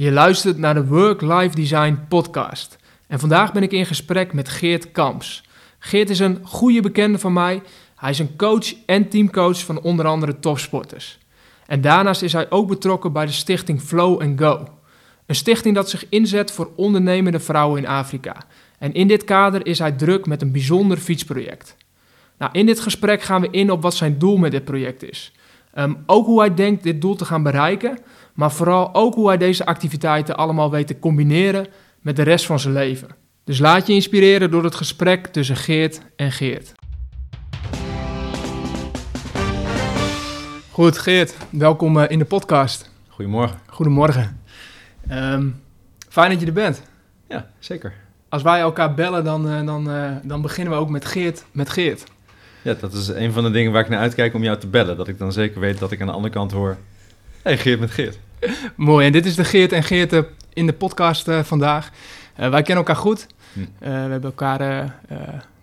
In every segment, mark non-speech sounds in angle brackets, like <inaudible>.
Je luistert naar de Work-Life Design podcast. En vandaag ben ik in gesprek met Geert Kamps. Geert is een goede bekende van mij. Hij is een coach en teamcoach van onder andere topsporters. En daarnaast is hij ook betrokken bij de stichting Flow Go. Een stichting dat zich inzet voor ondernemende vrouwen in Afrika. En in dit kader is hij druk met een bijzonder fietsproject. Nou, in dit gesprek gaan we in op wat zijn doel met dit project is. Ehm, ook hoe hij denkt dit doel te gaan bereiken, maar vooral ook hoe hij deze activiteiten allemaal weet te combineren met de rest van zijn leven. Dus laat je inspireren door het gesprek tussen Geert en Geert. Goed, Geert, welkom eh, in de podcast. Goedemorgen. Goedemorgen. Ehm, fijn dat je er bent. Ja, zeker. Als wij elkaar bellen, dan, uh, dan, uh, dan beginnen we ook met Geert, met Geert. Ja, dat is een van de dingen waar ik naar uitkijk om jou te bellen. Dat ik dan zeker weet dat ik aan de andere kant hoor... hey, Geert met Geert. Mooi, en dit is de Geert en Geert in de podcast uh, vandaag. wij kennen elkaar goed. Hm. we hebben elkaar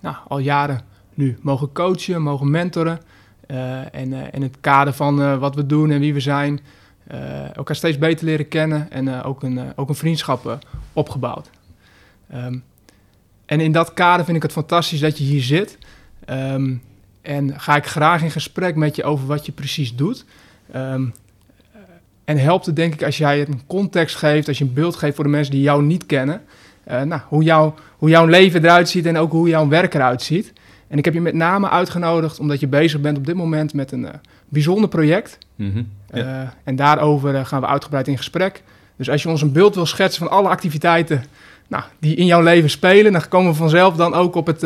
nou, al jaren nu mogen coachen, mogen mentoren. en in het kader van wat we doen en wie we zijn... elkaar steeds beter leren kennen en ook, een, ook een vriendschap opgebouwd. Um, en in dat kader vind ik het fantastisch dat je hier zit. Um, en ga ik graag in gesprek met je over wat je precies doet. Um, en helpt het denk ik als jij een context geeft, als je een beeld geeft voor de mensen die jou niet kennen. Uh, nou, hoe, jou, hoe jouw leven eruit ziet en ook hoe jouw werk eruit ziet. En ik heb je met name uitgenodigd omdat je bezig bent op dit moment met een uh, bijzonder project. Mm -hmm, ja. uh, en daarover gaan we uitgebreid in gesprek. Dus als je ons een beeld wil schetsen van alle activiteiten nou, die in jouw leven spelen. Dan komen we vanzelf dan ook op het,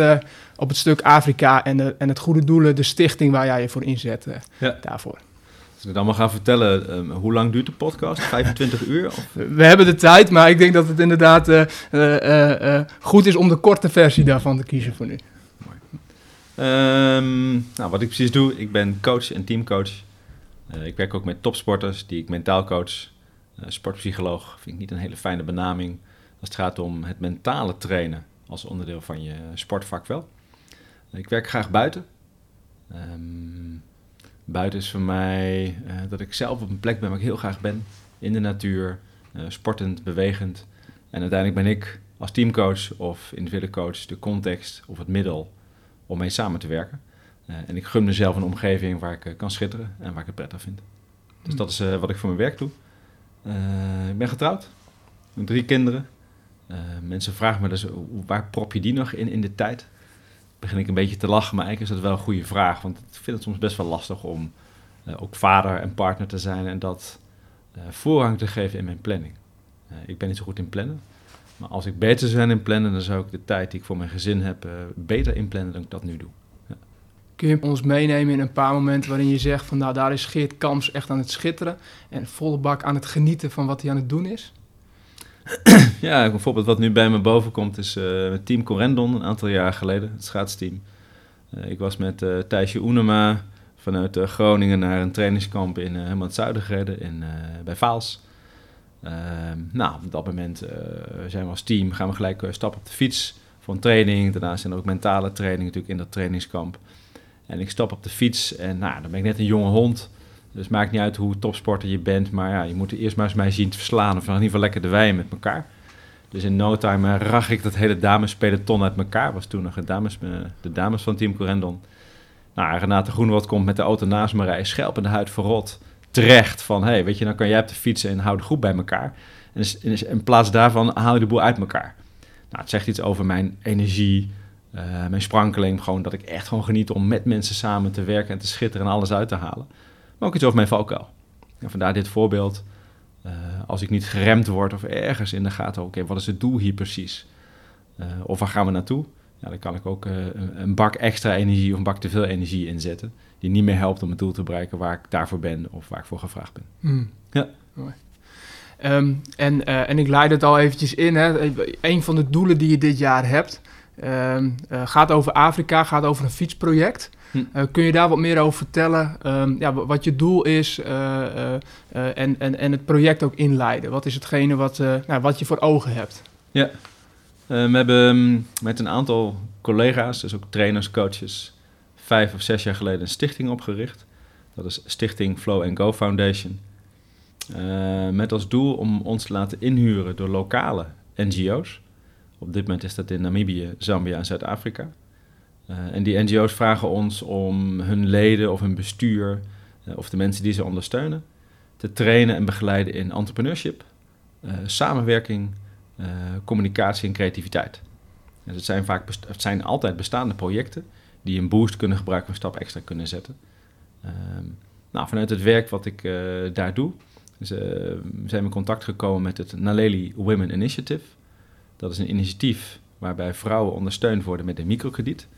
op het stuk Afrika en, de, en het goede doelen, de stichting waar jij je voor inzet ja. daarvoor. Als ik het allemaal ga vertellen, um, hoe lang duurt de podcast? <laughs> 25 uur? Of? We hebben de tijd, maar ik denk dat het inderdaad uh, goed is om de korte versie daarvan te kiezen voor nu. Um, nou, wat ik precies doe, ik ben coach en teamcoach. ik werk ook met topsporters die ik mentaal coach. sportpsycholoog vind ik niet een hele fijne benaming als het gaat om het mentale trainen als onderdeel van je sportvak wel. Ik werk graag buiten. Um, buiten is voor mij uh, dat ik zelf op een plek ben waar ik heel graag ben. In de natuur, uh, sportend, bewegend. En uiteindelijk ben ik als teamcoach of individuele coach de context of het middel om mee samen te werken. Uh, en ik gun mezelf een omgeving waar ik kan schitteren en waar ik het prettig vind. Dus hmm. dat is wat ik voor mijn werk doe. ik ben getrouwd, met drie kinderen. Mensen vragen me dus, waar prop je die nog in in de tijd? Begin ik een beetje te lachen, maar eigenlijk is dat wel een goede vraag. Want ik vind het soms best wel lastig om uh, ook vader en partner te zijn en dat uh, voorrang te geven in mijn planning. ik ben niet zo goed in plannen. Maar als ik beter zou zijn in plannen, dan zou ik de tijd die ik voor mijn gezin heb beter inplannen dan ik dat nu doe. Ja. Kun je ons meenemen in een paar momenten waarin je zegt van nou daar is Geert Kams echt aan het schitteren en volle bak aan het genieten van wat hij aan het doen is? <clears throat> ja, bijvoorbeeld wat nu bij me boven komt is uh, Team Corendon een aantal jaar geleden, het schaatsteam. Uh, ik was met uh, Thijsje Oenema vanuit Groningen naar een trainingskamp in helemaal het zuiden gereden, in, bij Vaals. Ehm, nou, op dat moment zijn we als team, gaan we gelijk stappen op de fiets voor een training. Daarna zijn er ook mentale training natuurlijk in dat trainingskamp. En ik stap op de fiets en nou, dan ben ik net een jonge hond... Dus het maakt niet uit hoe topsporter je bent, maar ja, je moet eerst maar eens mij zien te verslaan. Of in ieder geval lekker de wijn met elkaar. Dus in no time uh, rag ik dat hele damespeloton uit elkaar. Was toen nog de dames, uh, de dames van Team Corendon. Nou, Renate Groenewald komt met de auto naast me rijden, schelp in de huid verrot. Terecht van, hey, weet je, dan kan jij op de fietsen en hou de groep bij elkaar. En in, plaats daarvan haal je de boel uit elkaar. Nou, het zegt iets over mijn energie, uh, mijn sprankeling. Gewoon dat ik echt gewoon geniet om met mensen samen te werken en te schitteren en alles uit te halen maar ook iets over mijn valkuil. En vandaar dit voorbeeld. Uh, als ik niet geremd word of ergens in de gaten, oké, wat is het doel hier precies? Uh, of waar gaan we naartoe? Ja, dan kan ik ook uh, een bak extra energie of een bak te veel energie inzetten, die niet meer helpt om het doel te bereiken waar ik daarvoor ben of waar ik voor gevraagd ben. Mm. Ja. Mooi. Um, en, en ik leid het al eventjes in. Hè. Een van de doelen die je dit jaar hebt, um, gaat over Afrika, gaat over een fietsproject. Hm. Uh, kun je daar wat meer over vertellen? Um, ja, wat je doel is uh, uh, en, en, en het project ook inleiden. Wat is hetgene wat, nou, wat je voor ogen hebt? Ja, we hebben um, met een aantal collega's, dus ook trainers, coaches, vijf of zes jaar geleden een stichting opgericht. Dat is Stichting Flow Go Foundation. met als doel om ons te laten inhuren door lokale NGO's. Op dit moment is dat in Namibië, Zambia en Zuid-Afrika. En die NGO's vragen ons om hun leden of hun bestuur of de mensen die ze ondersteunen te trainen en begeleiden in entrepreneurship, samenwerking, communicatie en creativiteit. Dus het zijn, vaak het zijn altijd bestaande projecten die een boost kunnen gebruiken, een stap extra kunnen zetten. Ehm, nou, vanuit het werk wat ik daar doe, zijn we in contact gekomen met het Naleli Women Initiative. Dat is een initiatief waarbij vrouwen ondersteund worden met een microkrediet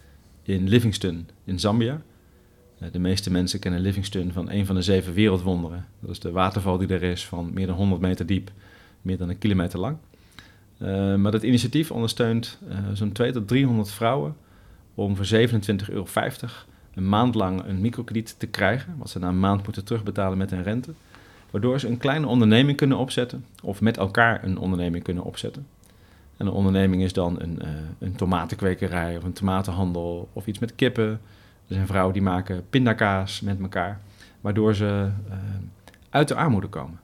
in Livingston in Zambia. Uh, de meeste mensen kennen Livingston van een van de zeven wereldwonderen. Dat is de waterval die er is van meer dan 100 meter diep, meer dan een kilometer lang. Uh, maar dat initiatief ondersteunt uh, zo'n 200 tot 300 vrouwen om voor 27,50 euro een maand lang een microkrediet te krijgen, wat ze na een maand moeten terugbetalen met een rente, waardoor ze een kleine onderneming kunnen opzetten of met elkaar een onderneming kunnen opzetten. En een onderneming is dan een, uh, een tomatenkwekerij of een tomatenhandel of iets met kippen. Er zijn vrouwen die maken pindakaas met elkaar, waardoor ze uit de armoede komen.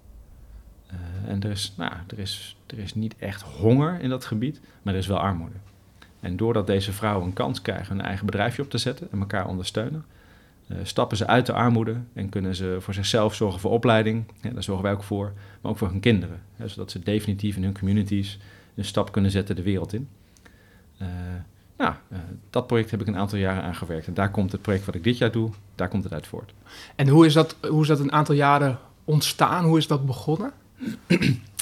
Uh, en er is, nou, er, is, er is niet echt honger in dat gebied, maar er is wel armoede. En doordat deze vrouwen een kans krijgen hun eigen bedrijfje op te zetten en elkaar ondersteunen, stappen ze uit de armoede en kunnen ze voor zichzelf zorgen voor opleiding. Daar zorgen wij ook voor, maar ook voor hun kinderen. Hè, zodat ze definitief in hun communities een stap kunnen zetten de wereld in. Uh, nou, dat project heb ik een aantal jaren aangewerkt. En daar komt het project wat ik dit jaar doe, daar komt het uit voort. En hoe is dat, hoe is dat een aantal jaren ontstaan? Hoe is dat begonnen?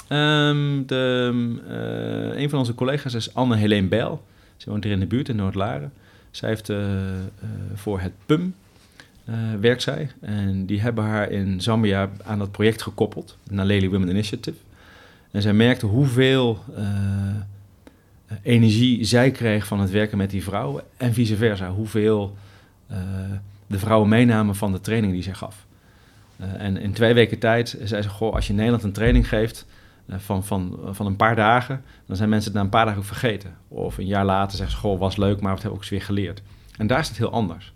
um, <clears throat> de, uh, een van onze collega's is Anne-Helene Bijl. Ze woont hier in de buurt in Noord-Laren. Zij heeft voor het PUM werkt zij. En die hebben haar in Zambia aan dat project gekoppeld. Naleli Women Initiative. En zij merkte hoeveel energie zij kreeg van het werken met die vrouwen. En vice versa. Hoeveel de vrouwen meenamen van de training die zij gaf. Uh, en in twee weken tijd zei ze: Goh, als je in Nederland een training geeft van, van, van een paar dagen, dan zijn mensen het na een paar dagen ook vergeten. Of een jaar later zeggen ze: Goh, was leuk, maar wat hebben we ook weer geleerd. En daar is het heel anders.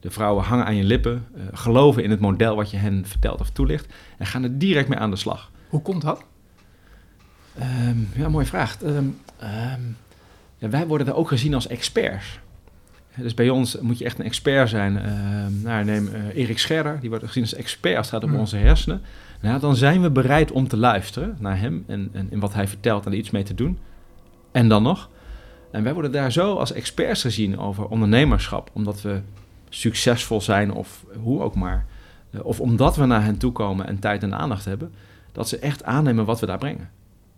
De vrouwen hangen aan je lippen, geloven in het model wat je hen vertelt of toelicht en gaan er direct mee aan de slag. Hoe komt dat? Um, ja, mooie vraag. Um, um, ja, wij worden er ook gezien als experts. Dus bij ons moet je echt een expert zijn. Uh, nou, neem uh, Erik Scherder, die wordt gezien als expert als het gaat om onze hersenen. Nou, dan zijn we bereid om te luisteren naar hem en, en, en wat hij vertelt en er iets mee te doen. En dan nog. En wij worden daar zo als experts gezien over ondernemerschap, omdat we succesvol zijn of hoe ook maar. Uh, of omdat we naar hen toe komen en tijd en aandacht hebben, dat ze echt aannemen wat we daar brengen.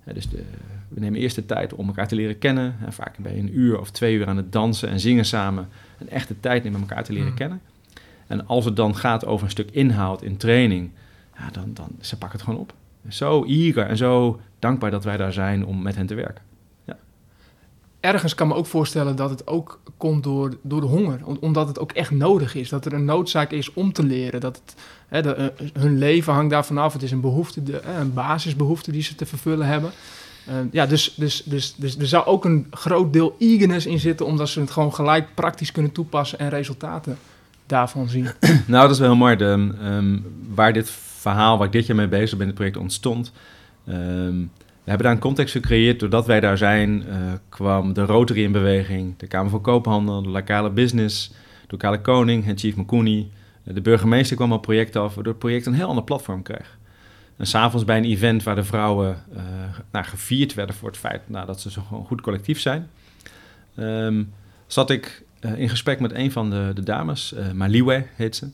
Dus de, we nemen eerst de tijd om elkaar te leren kennen. En vaak ben je een uur of twee uur aan het dansen en zingen samen. Een echte tijd nemen om elkaar te leren mm. kennen. En als het dan gaat over een stuk inhoud in training, ja, dan, dan ze pakken het gewoon op. Zo eager en zo dankbaar dat wij daar zijn om met hen te werken. Ergens kan me ook voorstellen dat het ook komt door, door de honger. omdat het ook echt nodig is. Dat er een noodzaak is om te leren. Dat het, hè, de, uh, hun leven hangt daarvan af. Het is een behoefte, de, uh, een basisbehoefte die ze te vervullen hebben. Uh, ja, dus, dus, dus, dus er zou ook een groot deel eagerness in zitten, omdat ze het gewoon gelijk praktisch kunnen toepassen en resultaten daarvan zien. <clears throat> Nou, dat is wel heel mooi. De, um, waar dit verhaal, waar ik dit jaar mee bezig ben, het project ontstond. Um, we hebben daar een context gecreëerd. Doordat wij daar zijn, uh, kwam de Rotary in beweging, de Kamer van Koophandel, de lokale business, de lokale koning, het Chief Makuni. De burgemeester kwam op project af, waardoor het project een heel ander platform kreeg. En s'avonds bij een event waar de vrouwen uh, nou, gevierd werden voor het feit nou, dat ze zo gewoon goed collectief zijn, um, zat ik uh, in gesprek met een van de, de dames, Maliwe heet ze.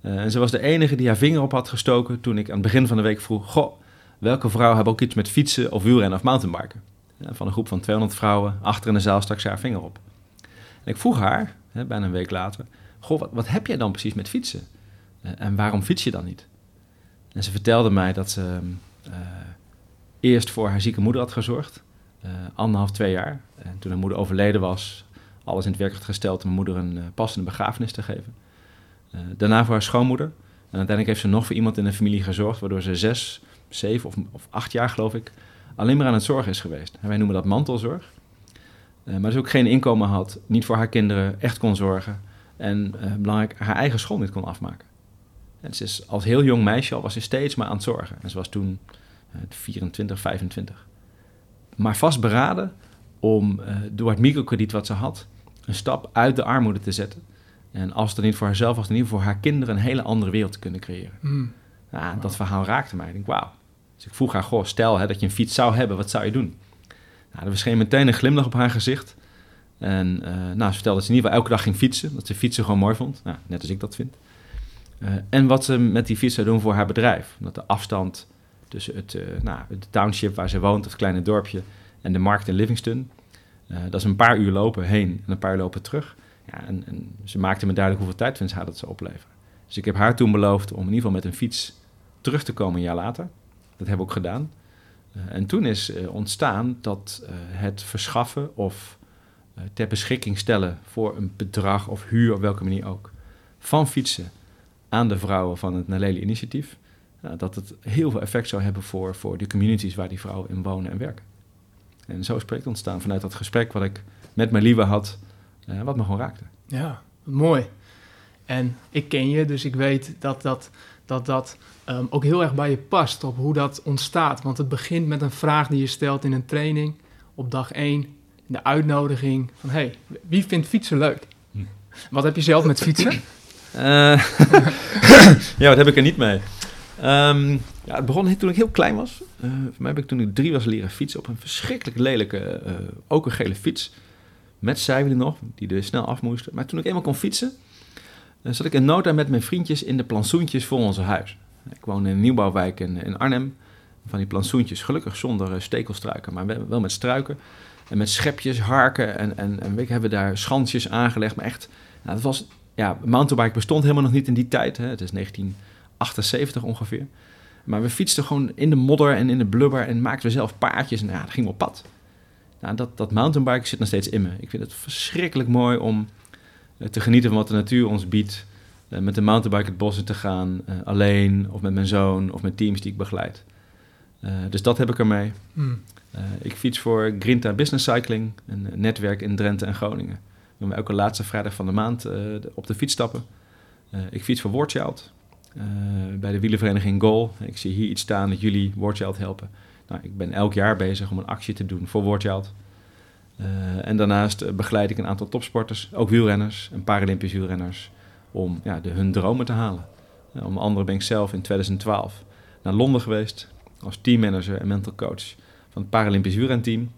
en ze was de enige die haar vinger op had gestoken toen ik aan het begin van de week vroeg: Goh, welke vrouw hebben ook iets met fietsen of wielrennen of mountainbiken? van een groep van 200 vrouwen, achter in de zaal stak ze haar vinger op. En ik vroeg haar, bijna een week later: Goh, wat, wat heb jij dan precies met fietsen? en waarom fiets je dan niet? En ze vertelde mij dat ze uh, eerst voor haar zieke moeder had gezorgd. Uh, anderhalf, twee jaar. En toen haar moeder overleden was, alles in het werk had gesteld om mijn moeder een passende begrafenis te geven. daarna voor haar schoonmoeder. En uiteindelijk heeft ze nog voor iemand in de familie gezorgd, waardoor ze zes, zeven of, of acht jaar, geloof ik, alleen maar aan het zorgen is geweest. En wij noemen dat mantelzorg. maar dus ook geen inkomen had, niet voor haar kinderen echt kon zorgen. En belangrijk, haar eigen school niet kon afmaken. En ze is als heel jong meisje al was ze steeds maar aan het zorgen. En ze was toen uh, 24, 25. Maar vastberaden om door het microkrediet wat ze had... een stap uit de armoede te zetten. En als het dan niet voor haarzelf was, dan in ieder geval voor haar kinderen... een hele andere wereld te kunnen creëren. Mm. Nou, wow. Dat verhaal raakte mij. Ik denk, wauw. Dus ik vroeg haar, goh, stel hè, dat je een fiets zou hebben, wat zou je doen? Nou, er verscheen meteen een glimlach op haar gezicht. En uh, nou, ze vertelde dat ze in ieder geval elke dag ging fietsen. Dat ze fietsen gewoon mooi vond. Nou, net als ik dat vind. Uh, en wat ze met die fiets zou doen voor haar bedrijf. Dat de afstand tussen het, uh, nou, het township waar ze woont, het kleine dorpje, en de markt in Livingston. dat is een paar uur lopen heen en een paar uur lopen terug. Ja, en, ze maakte me duidelijk hoeveel tijd vindt haar dat zou opleveren. Dus ik heb haar toen beloofd om in ieder geval met een fiets terug te komen een jaar later. Dat hebben we ook gedaan. Uh, en toen is uh, ontstaan dat uh, het verschaffen of ter beschikking stellen voor een bedrag of huur, op welke manier ook, van fietsen aan de vrouwen van het Naleli initiatief, dat het heel veel effect zou hebben voor, voor de communities waar die vrouwen in wonen en werken. En zo project ontstaan vanuit dat gesprek wat ik met mijn lieve had, wat me gewoon raakte. Ja, mooi. En ik ken je, dus ik weet dat dat, dat, dat um, ook heel erg bij je past op hoe dat ontstaat. Want het begint met een vraag die je stelt in een training op dag 1. De uitnodiging van, hey, wie vindt fietsen leuk? Hm. Wat heb je zelf met fietsen? Uh, <laughs> ja, wat heb ik er niet mee? Um, ja, het begon toen ik heel klein was. Uh, voor mij heb ik toen ik drie was leren fietsen op een verschrikkelijk lelijke, uh, ook een gele fiets. Met zijwielen nog, die er snel af moesten. Maar toen ik eenmaal kon fietsen, zat ik in nota met mijn vriendjes in de plantsoentjes voor onze huis. Ik woon in een nieuwbouwwijk in, in Arnhem. Van die plantsoentjes, gelukkig zonder uh, stekelstruiken, maar wel met struiken. En met schepjes, harken en, en, en we hebben daar schansjes aangelegd. Maar echt, nou, dat was, ja, mountainbike bestond helemaal nog niet in die tijd. Hè. Het is 1978 ongeveer. Maar we fietsten gewoon in de modder en in de blubber en maakten we zelf paardjes. En ja, dat ging op pad. Nou, dat, dat mountainbike zit nog steeds in me. Ik vind het verschrikkelijk mooi om te genieten van wat de natuur ons biedt. Uh, met de mountainbike het bos in te gaan, uh, alleen of met mijn zoon of met teams die ik begeleid. dus dat heb ik ermee. Hmm. ik fiets voor Grinta Business Cycling, een netwerk in Drenthe en Groningen. We elke laatste vrijdag van de maand op de fiets stappen. ik fiets voor Wordchild bij de wielenvereniging Goal. Ik zie hier iets staan dat jullie Wordchild helpen. Nou, ik ben elk jaar bezig om een actie te doen voor Wordchild. Uh, en daarnaast begeleid ik een aantal topsporters, ook wielrenners en Paralympisch wielrenners, om ja, de, hun dromen te halen. Uh, onder andere ben ik zelf in 2012 naar Londen geweest als teammanager en mental coach van het Paralympisch wielrenteam.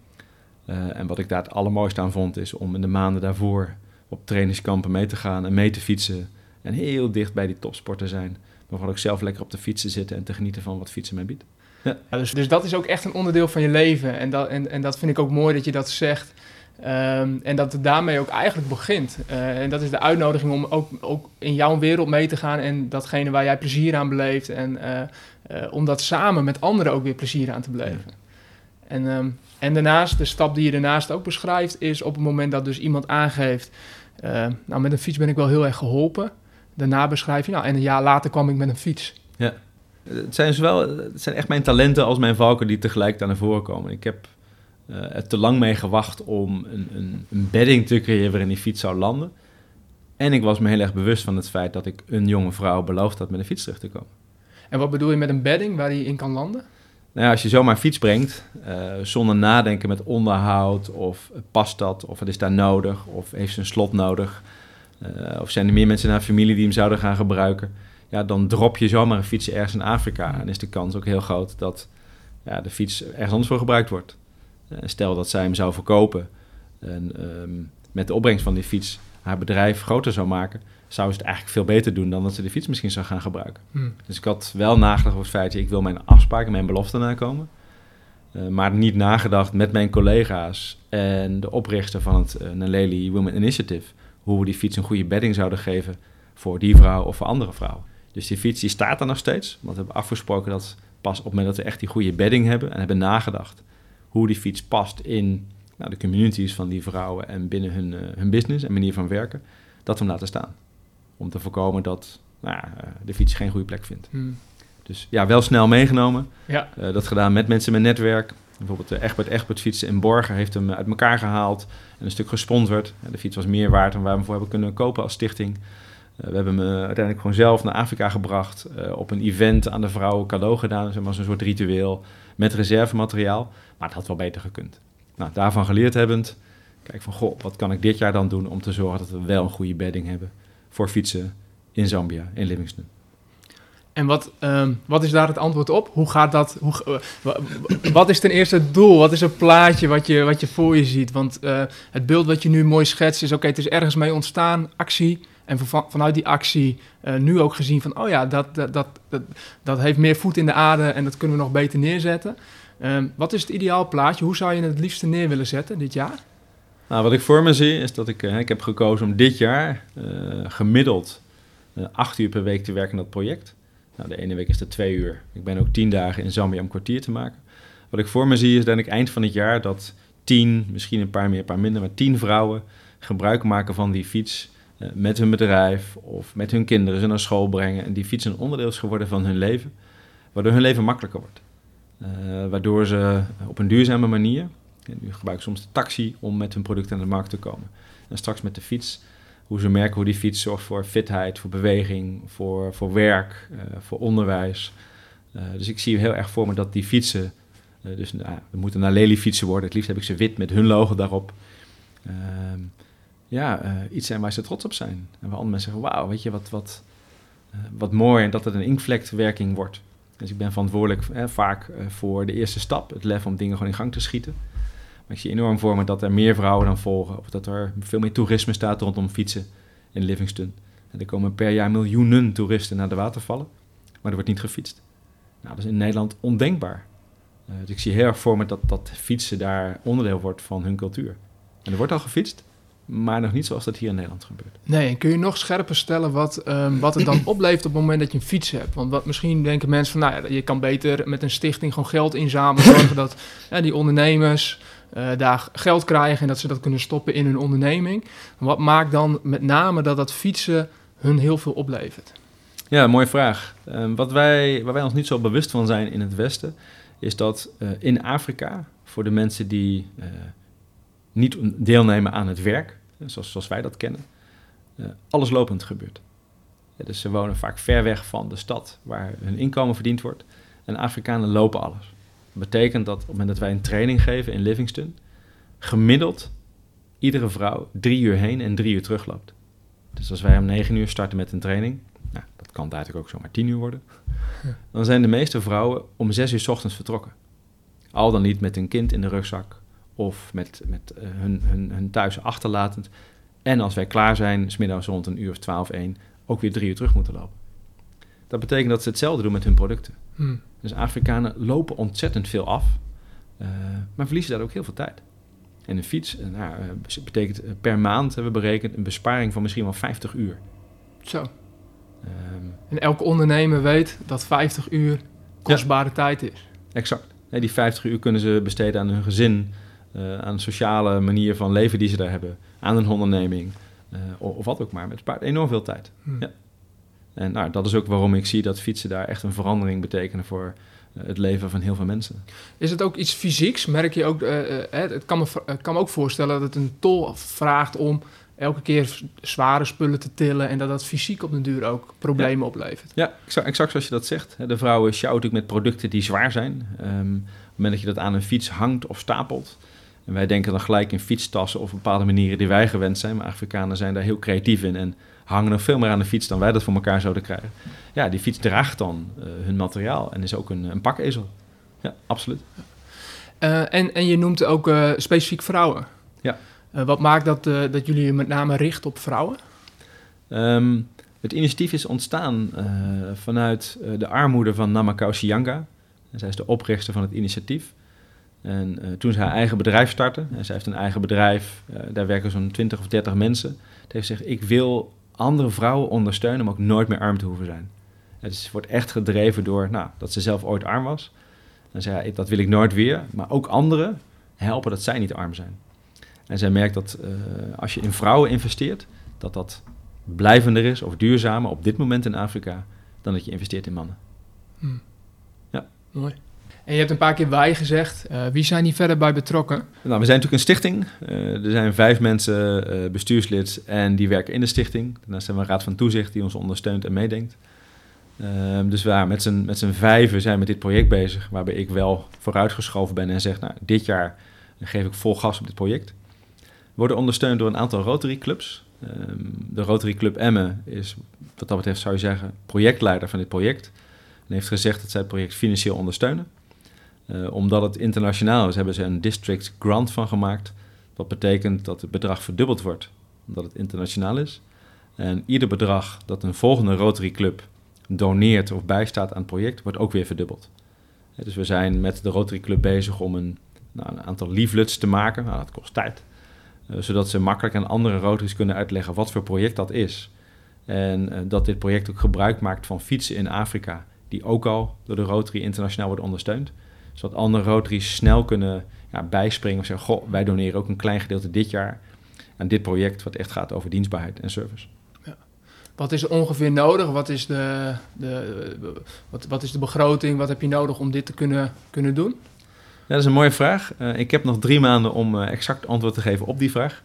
Uh, en wat ik daar het allermooiste aan vond, is om in de maanden daarvoor op trainingskampen mee te gaan en mee te fietsen. En heel dicht bij die topsport te zijn. Maar vooral ook zelf lekker op de fiets te zitten en te genieten van wat fietsen mij biedt. Ja. Ja, dus, dus dat is ook echt een onderdeel van je leven. En dat, en, en dat vind ik ook mooi dat je dat zegt. Um, en dat het daarmee ook eigenlijk begint. Uh, en dat is de uitnodiging om ook, ook in jouw wereld mee te gaan en datgene waar jij plezier aan beleeft. En uh, uh, om dat samen met anderen ook weer plezier aan te beleven. Ja. En, um, en daarnaast, de stap die je daarnaast ook beschrijft, is op het moment dat dus iemand aangeeft. nou, met een fiets ben ik wel heel erg geholpen. Daarna beschrijf je, nou, en een jaar later kwam ik met een fiets. Ja. Het zijn, zowel, het zijn echt mijn talenten als mijn valken die tegelijk naar voren komen. Ik heb uh, er te lang mee gewacht om een, een, een, bedding te creëren waarin die fiets zou landen. En ik was me heel erg bewust van het feit dat ik een jonge vrouw beloofd had met een fiets terug te komen. En wat bedoel je met een bedding waar die in kan landen? Nou ja, als je zomaar fiets brengt, uh, zonder nadenken met onderhoud, of past dat, of het is daar nodig, of heeft ze een slot nodig, uh, of zijn er meer mensen in haar familie die hem zouden gaan gebruiken ja, dan drop je zomaar een fiets ergens in Afrika. En is de kans ook heel groot dat ja, de fiets ergens anders voor gebruikt wordt. Uh, stel dat zij hem zou verkopen en um, met de opbrengst van die fiets haar bedrijf groter zou maken, zou ze het eigenlijk veel beter doen dan dat ze de fiets misschien zou gaan gebruiken. Hmm. Dus ik had wel nagedacht over het feit, ik wil mijn afspraken, mijn beloften nakomen. Uh, maar niet nagedacht met mijn collega's en de oprichter van het uh, Naleli Women Initiative, hoe we die fiets een goede bedding zouden geven voor die vrouw of voor andere vrouwen. Dus die fiets die staat er nog steeds. Want we hebben afgesproken dat pas op het moment dat we echt die goede bedding hebben en hebben nagedacht hoe die fiets past in nou, de communities van die vrouwen en binnen hun, uh, hun business en manier van werken, dat we hem laten staan. Om te voorkomen dat nou, uh, de fiets geen goede plek vindt. Hmm. Dus ja, wel snel meegenomen. Ja. Uh, dat gedaan met mensen met netwerk. Bijvoorbeeld uh, Egbert Egbert fietsen in Borgen heeft hem uit elkaar gehaald en een stuk gesponsord. de fiets was meer waard dan waar we hem voor hebben kunnen kopen als stichting. We hebben me uiteindelijk gewoon zelf naar Afrika gebracht. op een event aan de vrouwen cadeau gedaan. Zeg maar zo'n soort ritueel met reservemateriaal. Maar dat had wel beter gekund. Nou, daarvan geleerd hebbend, kijk van, goh, wat kan ik dit jaar dan doen om te zorgen dat we wel een goede bedding hebben voor fietsen in Zambia, in Livingston. En wat, ehm, wat is daar het antwoord op? Hoe gaat dat? Hoe, wat is ten eerste het doel? Wat is het plaatje wat je, wat je voor je ziet? Want het beeld wat je nu mooi schetst is: oké, het is ergens mee ontstaan, actie. En van, vanuit die actie uh, nu ook gezien van: oh ja, dat, dat, dat, dat, heeft meer voet in de aarde en dat kunnen we nog beter neerzetten. Um, wat is het ideaal plaatje? Hoe zou je het liefste neer willen zetten dit jaar? Nou, wat ik voor me zie is dat ik, ik heb gekozen om dit jaar gemiddeld acht uur per week te werken aan dat project. Nou, de ene week is dat twee uur. Ik ben ook tien dagen in Zambia om kwartier te maken. Wat ik voor me zie is dat ik eind van het jaar dat tien, misschien een paar meer, een paar minder, maar tien vrouwen gebruik maken van die fiets met hun bedrijf of met hun kinderen ze naar school brengen. En die fiets een onderdeel is geworden van hun leven, waardoor hun leven makkelijker wordt. Uh, waardoor ze op een duurzame manier, nu gebruiken soms de taxi om met hun producten aan de markt te komen. En straks met de fiets hoe ze merken hoe die fiets zorgt voor fitheid, voor beweging, voor, voor werk, uh, voor onderwijs. Dus ik zie heel erg voor me dat die fietsen, dus nou, we moeten naar Lely fietsen worden. Het liefst heb ik ze wit met hun logo daarop. Ehm, ja, iets zijn waar ze trots op zijn. En waar andere mensen zeggen, wauw, weet je, wat, wat, wat mooi. En dat het een inkvlekwerking wordt. Dus ik ben verantwoordelijk vaak voor de eerste stap, het lef om dingen gewoon in gang te schieten. Maar ik zie enorm voor me dat er meer vrouwen dan volgen. Of dat er veel meer toerisme staat rondom fietsen in Livingston. En er komen per jaar miljoenen toeristen naar de watervallen. Maar er wordt niet gefietst. Nou, dat is in Nederland ondenkbaar. Dus ik zie heel erg voor me dat, dat fietsen daar onderdeel wordt van hun cultuur. En er wordt al gefietst, maar nog niet zoals dat hier in Nederland gebeurt. Nee, en kun je nog scherper stellen wat, um, wat het dan <clears throat> oplevert op het moment dat je een fiets hebt? Want wat, misschien denken mensen van, nou ja, je kan beter met een stichting gewoon geld inzamelen, <clears throat> zorgen dat ja, die ondernemers uh, daar geld krijgen en dat ze dat kunnen stoppen in hun onderneming. Wat maakt dan met name dat dat fietsen hun heel veel oplevert? Ja, mooie vraag. Uh, wat wij, waar wij ons niet zo bewust van zijn in het Westen, is dat uh, in Afrika, voor de mensen die eh, niet deelnemen aan het werk, zoals, zoals wij dat kennen, alles lopend gebeurt. Dus ze wonen vaak ver weg van de stad waar hun inkomen verdiend wordt. En Afrikanen lopen alles betekent dat op het moment dat wij een training geven in Livingston, gemiddeld iedere vrouw drie uur heen en drie uur terugloopt. Dus als wij om negen uur starten met een training, nou, dat kan eigenlijk ook zomaar tien uur worden, dan zijn de meeste vrouwen om zes uur s ochtends vertrokken. Al dan niet met een kind in de rugzak of met, met uh, hun, hun, hun thuis achterlatend. En als wij klaar zijn, smiddags rond een uur of twaalf, één, ook weer drie uur terug moeten lopen. Dat betekent dat ze hetzelfde doen met hun producten. Hmm. Dus Afrikanen lopen ontzettend veel af, uh, maar verliezen daar ook heel veel tijd. En een fiets, uh, nou, uh, betekent per maand, hebben we berekend, een besparing van misschien wel 50 uur. Zo. Um, en elke ondernemer weet dat 50 uur kostbare ja, tijd is. Exact. Nee, die 50 uur kunnen ze besteden aan hun gezin, aan een sociale manier van leven die ze daar hebben, aan een onderneming of, of, wat ook maar. Het spaart enorm veel tijd. Hmm. Ja. En nou, dat is ook waarom ik zie dat fietsen daar echt een verandering betekenen voor uh, het leven van heel veel mensen. Is het ook iets fysieks? Merk je ook, het kan me, kan me ook voorstellen dat het een tol vraagt om elke keer zware spullen te tillen en dat dat fysiek op den duur ook problemen ja. oplevert. Ja, exact, exact zoals je dat zegt. De vrouwen sjouwen natuurlijk met producten die zwaar zijn. Um, op het moment dat je dat aan een fiets hangt of stapelt, en wij denken dan gelijk in fietstassen of bepaalde manieren die wij gewend zijn, maar Afrikanen zijn daar heel creatief in en hangen nog veel meer aan de fiets dan wij dat voor elkaar zouden krijgen. Ja, die fiets draagt dan uh, hun materiaal en is ook een, een pakezel. Ja, absoluut. Uh, en, en je noemt ook uh, specifiek vrouwen. Ja. wat maakt dat, dat jullie je met name richten op vrouwen? Um, het initiatief is ontstaan vanuit de armoede van Namakau Sianga. zij is de oprichter van het initiatief. En toen ze haar eigen bedrijf startte, en zij heeft een eigen bedrijf, daar werken zo'n 20 of 30 mensen. Het heeft gezegd, ik wil andere vrouwen ondersteunen om ook nooit meer arm te hoeven zijn. Het wordt echt gedreven door nou, dat ze zelf ooit arm was. En zei, dat wil ik nooit weer. Maar ook anderen helpen dat zij niet arm zijn. En zij merkt dat uh, als je in vrouwen investeert, dat dat blijvender is of duurzamer op dit moment in Afrika dan dat je investeert in mannen. Hmm. Ja. Mooi. En je hebt een paar keer wij gezegd. wie zijn hier verder bij betrokken? Nou, we zijn natuurlijk een stichting. er zijn vijf mensen bestuurslid en die werken in de stichting. Daarnaast hebben we een raad van toezicht die ons ondersteunt en meedenkt. Ehm, dus waar met z'n, met vijven zijn we met dit project bezig, waarbij ik wel vooruitgeschoven ben en zeg, nou, dit jaar geef ik vol gas op dit project. We worden ondersteund door een aantal Rotary clubs. Ehm, de Rotary Club Emmen is, wat dat betreft zou je zeggen, projectleider van dit project. En heeft gezegd dat zij het project financieel ondersteunen. Uh, omdat het internationaal is, hebben ze een district grant van gemaakt. Wat betekent dat het bedrag verdubbeld wordt, omdat het internationaal is. En ieder bedrag dat een volgende Rotary Club doneert of bijstaat aan het project, wordt ook weer verdubbeld. Dus we zijn met de Rotary Club bezig om een, nou, een aantal leaflets te maken. Nou, dat kost tijd. Uh, zodat ze makkelijk aan andere Rotaries kunnen uitleggen wat voor project dat is. En dat dit project ook gebruik maakt van fietsen in Afrika, die ook al door de Rotary internationaal worden ondersteund. Zodat andere Rotaries snel kunnen ja, bijspringen of zeggen: Goh, wij doneren ook een klein gedeelte dit jaar aan dit project, wat echt gaat over dienstbaarheid en service. Wat is er ongeveer nodig? Wat is de, de, wat, wat is de begroting? Wat heb je nodig om dit te kunnen, kunnen doen? Ja, dat is een mooie vraag. Uh, ik heb nog drie maanden om uh, exact antwoord te geven op die vraag.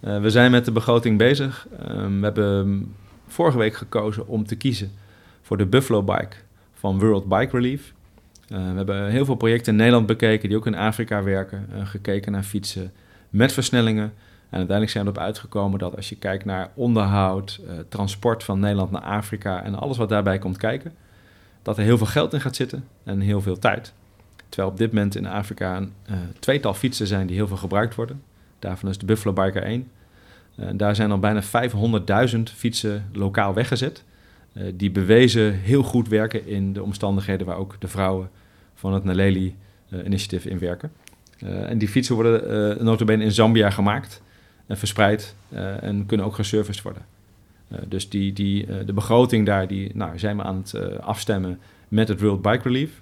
Uh, we zijn met de begroting bezig. Ehm, we hebben vorige week gekozen om te kiezen voor de Buffalo Bike van World Bike Relief. We hebben heel veel projecten in Nederland bekeken die ook in Afrika werken. gekeken naar fietsen met versnellingen. En uiteindelijk zijn we erop uitgekomen dat als je kijkt naar onderhoud, uh, transport van Nederland naar Afrika en alles wat daarbij komt kijken, dat er heel veel geld in gaat zitten en heel veel tijd. Terwijl op dit moment in Afrika een uh, tweetal fietsen zijn die heel veel gebruikt worden. Daarvan is de Buffalo Biker 1. Uh, daar zijn al bijna 500.000 fietsen lokaal weggezet. Die bewezen heel goed werken in de omstandigheden waar ook de vrouwen van het Naleli Initiative in werken. en die fietsen worden uh, notabene in Zambia gemaakt verspreid eh, en kunnen ook geserviced worden. Eh, dus die, die, eh, de begroting daar die, nou, zijn we aan het afstemmen met het World Bike Relief.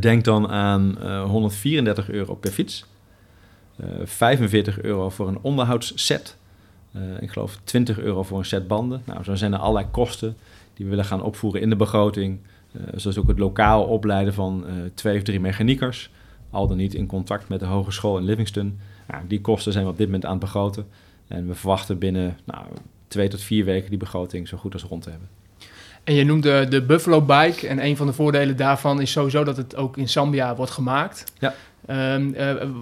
denk dan aan 134 euro per fiets. 45 euro voor een onderhoudsset. Ik geloof 20 euro voor een set banden. Nou, zo zijn er allerlei kosten die we willen gaan opvoeren in de begroting. zoals ook het lokaal opleiden van twee of drie mechaniekers. Al dan niet in contact met de hogeschool in Livingston. Nou, die kosten zijn we op dit moment aan het begroten. En we verwachten binnen nou, twee tot vier weken die begroting zo goed als rond te hebben. En je noemt de, Buffalo Bike. En een van de voordelen daarvan is sowieso dat het ook in Zambia wordt gemaakt. Ja. Um,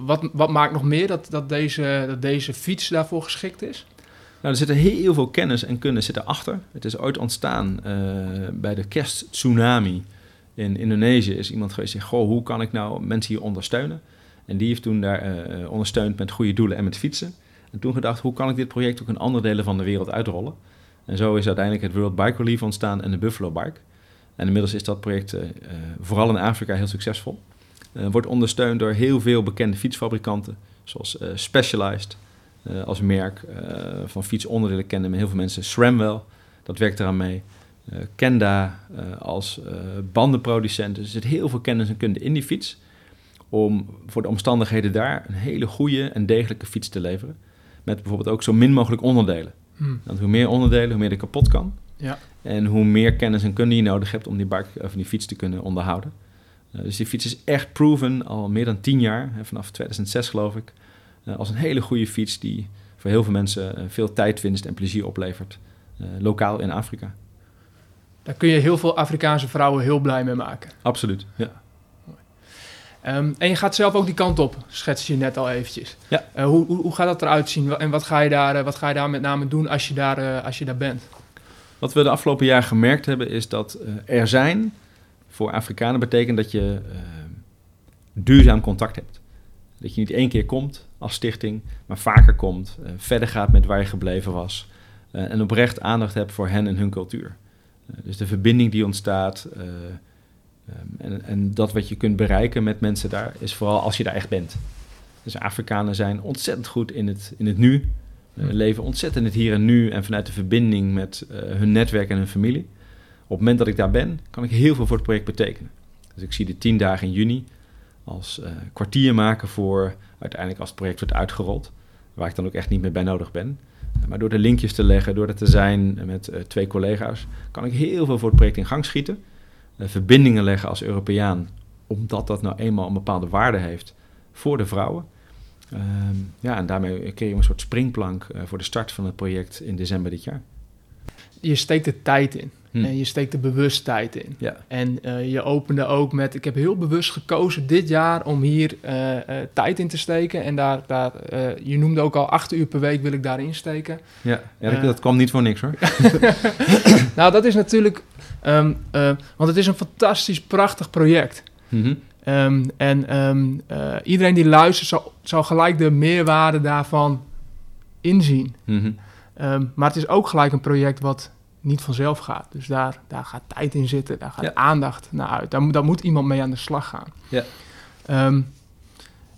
wat, wat maakt nog meer dat, dat, deze, dat deze fiets daarvoor geschikt is? Nou, er zitten heel veel kennis en kunde zitten achter. Het is ooit ontstaan uh, bij de kersttsunami in Indonesië. Is iemand geweest die goh, hoe kan ik nou mensen hier ondersteunen? En die heeft toen daar uh, ondersteund met goede doelen en met fietsen. En toen gedacht, hoe kan ik dit project ook in andere delen van de wereld uitrollen? En zo is uiteindelijk het World Bike Relief ontstaan en de Buffalo Bike. En inmiddels is dat project vooral in Afrika heel succesvol. Wordt ondersteund door heel veel bekende fietsfabrikanten, zoals Specialized als merk van fietsonderdelen kennen heel veel mensen. SRAMwell, dat werkt eraan mee. Kenda als bandenproducent. Dus er zit heel veel kennis en kunde in die fiets om voor de omstandigheden daar een hele goede en degelijke fiets te leveren. Met bijvoorbeeld ook zo min mogelijk onderdelen. Hmm. Want hoe meer onderdelen, hoe meer er kapot kan. Ja. En hoe meer kennis en kunde je nodig hebt om die, bike, of die fiets te kunnen onderhouden. Uh, dus die fiets is echt proven al meer dan tien jaar, vanaf 2006 geloof ik, als een hele goede fiets die voor heel veel mensen uh, veel tijdwinst en plezier oplevert, lokaal in Afrika. Daar kun je heel veel Afrikaanse vrouwen heel blij mee maken. Absoluut, ja. Um, en je gaat zelf ook die kant op, schets je net al eventjes. Ja. Uh, hoe, hoe, hoe, gaat dat eruit zien en wat ga je daar, uh, wat ga je daar met name doen als je daar, uh, als je daar bent? Wat we de afgelopen jaar gemerkt hebben is dat er zijn voor Afrikanen betekent dat je duurzaam contact hebt. Dat je niet één keer komt als stichting, maar vaker komt, verder gaat met waar je gebleven was en oprecht aandacht hebt voor hen en hun cultuur. dus de verbinding die ontstaat, en, en, dat wat je kunt bereiken met mensen daar is vooral als je daar echt bent. Dus Afrikanen zijn ontzettend goed in het, in het nu, leven ontzettend in het hier en nu en vanuit de verbinding met hun netwerk en hun familie. Op het moment dat ik daar ben, kan ik heel veel voor het project betekenen. Dus ik zie de tien dagen in juni als uh, kwartier maken voor uiteindelijk als het project wordt uitgerold, waar ik dan ook echt niet meer bij nodig ben. Maar door de linkjes te leggen, door er te zijn met twee collega's, kan ik heel veel voor het project in gang schieten. Eh, verbindingen leggen als Europeaan omdat dat nou eenmaal een bepaalde waarde heeft voor de vrouwen. Ehm, ja, en daarmee creëer je een soort springplank voor de start van het project in december dit jaar. Je steekt de tijd in. Hm. En je steekt er bewust tijd in. Ja. En uh, je opende ook met: ik heb heel bewust gekozen dit jaar om hier uh, uh, tijd in te steken. En daar, daar je noemde ook al acht uur per week wil ik daarin steken. Ja, ja dat, dat kwam niet voor niks hoor. <laughs> nou, dat is natuurlijk, um, want het is een fantastisch, prachtig project. Mm -hmm. um, en um, iedereen die luistert zal, zal gelijk de meerwaarde daarvan inzien. Mm -hmm. maar het is ook gelijk een project wat niet vanzelf gaat. Dus daar, daar gaat tijd in zitten, daar gaat aandacht naar uit. Daar, daar, moet iemand mee aan de slag gaan. Ja. Um,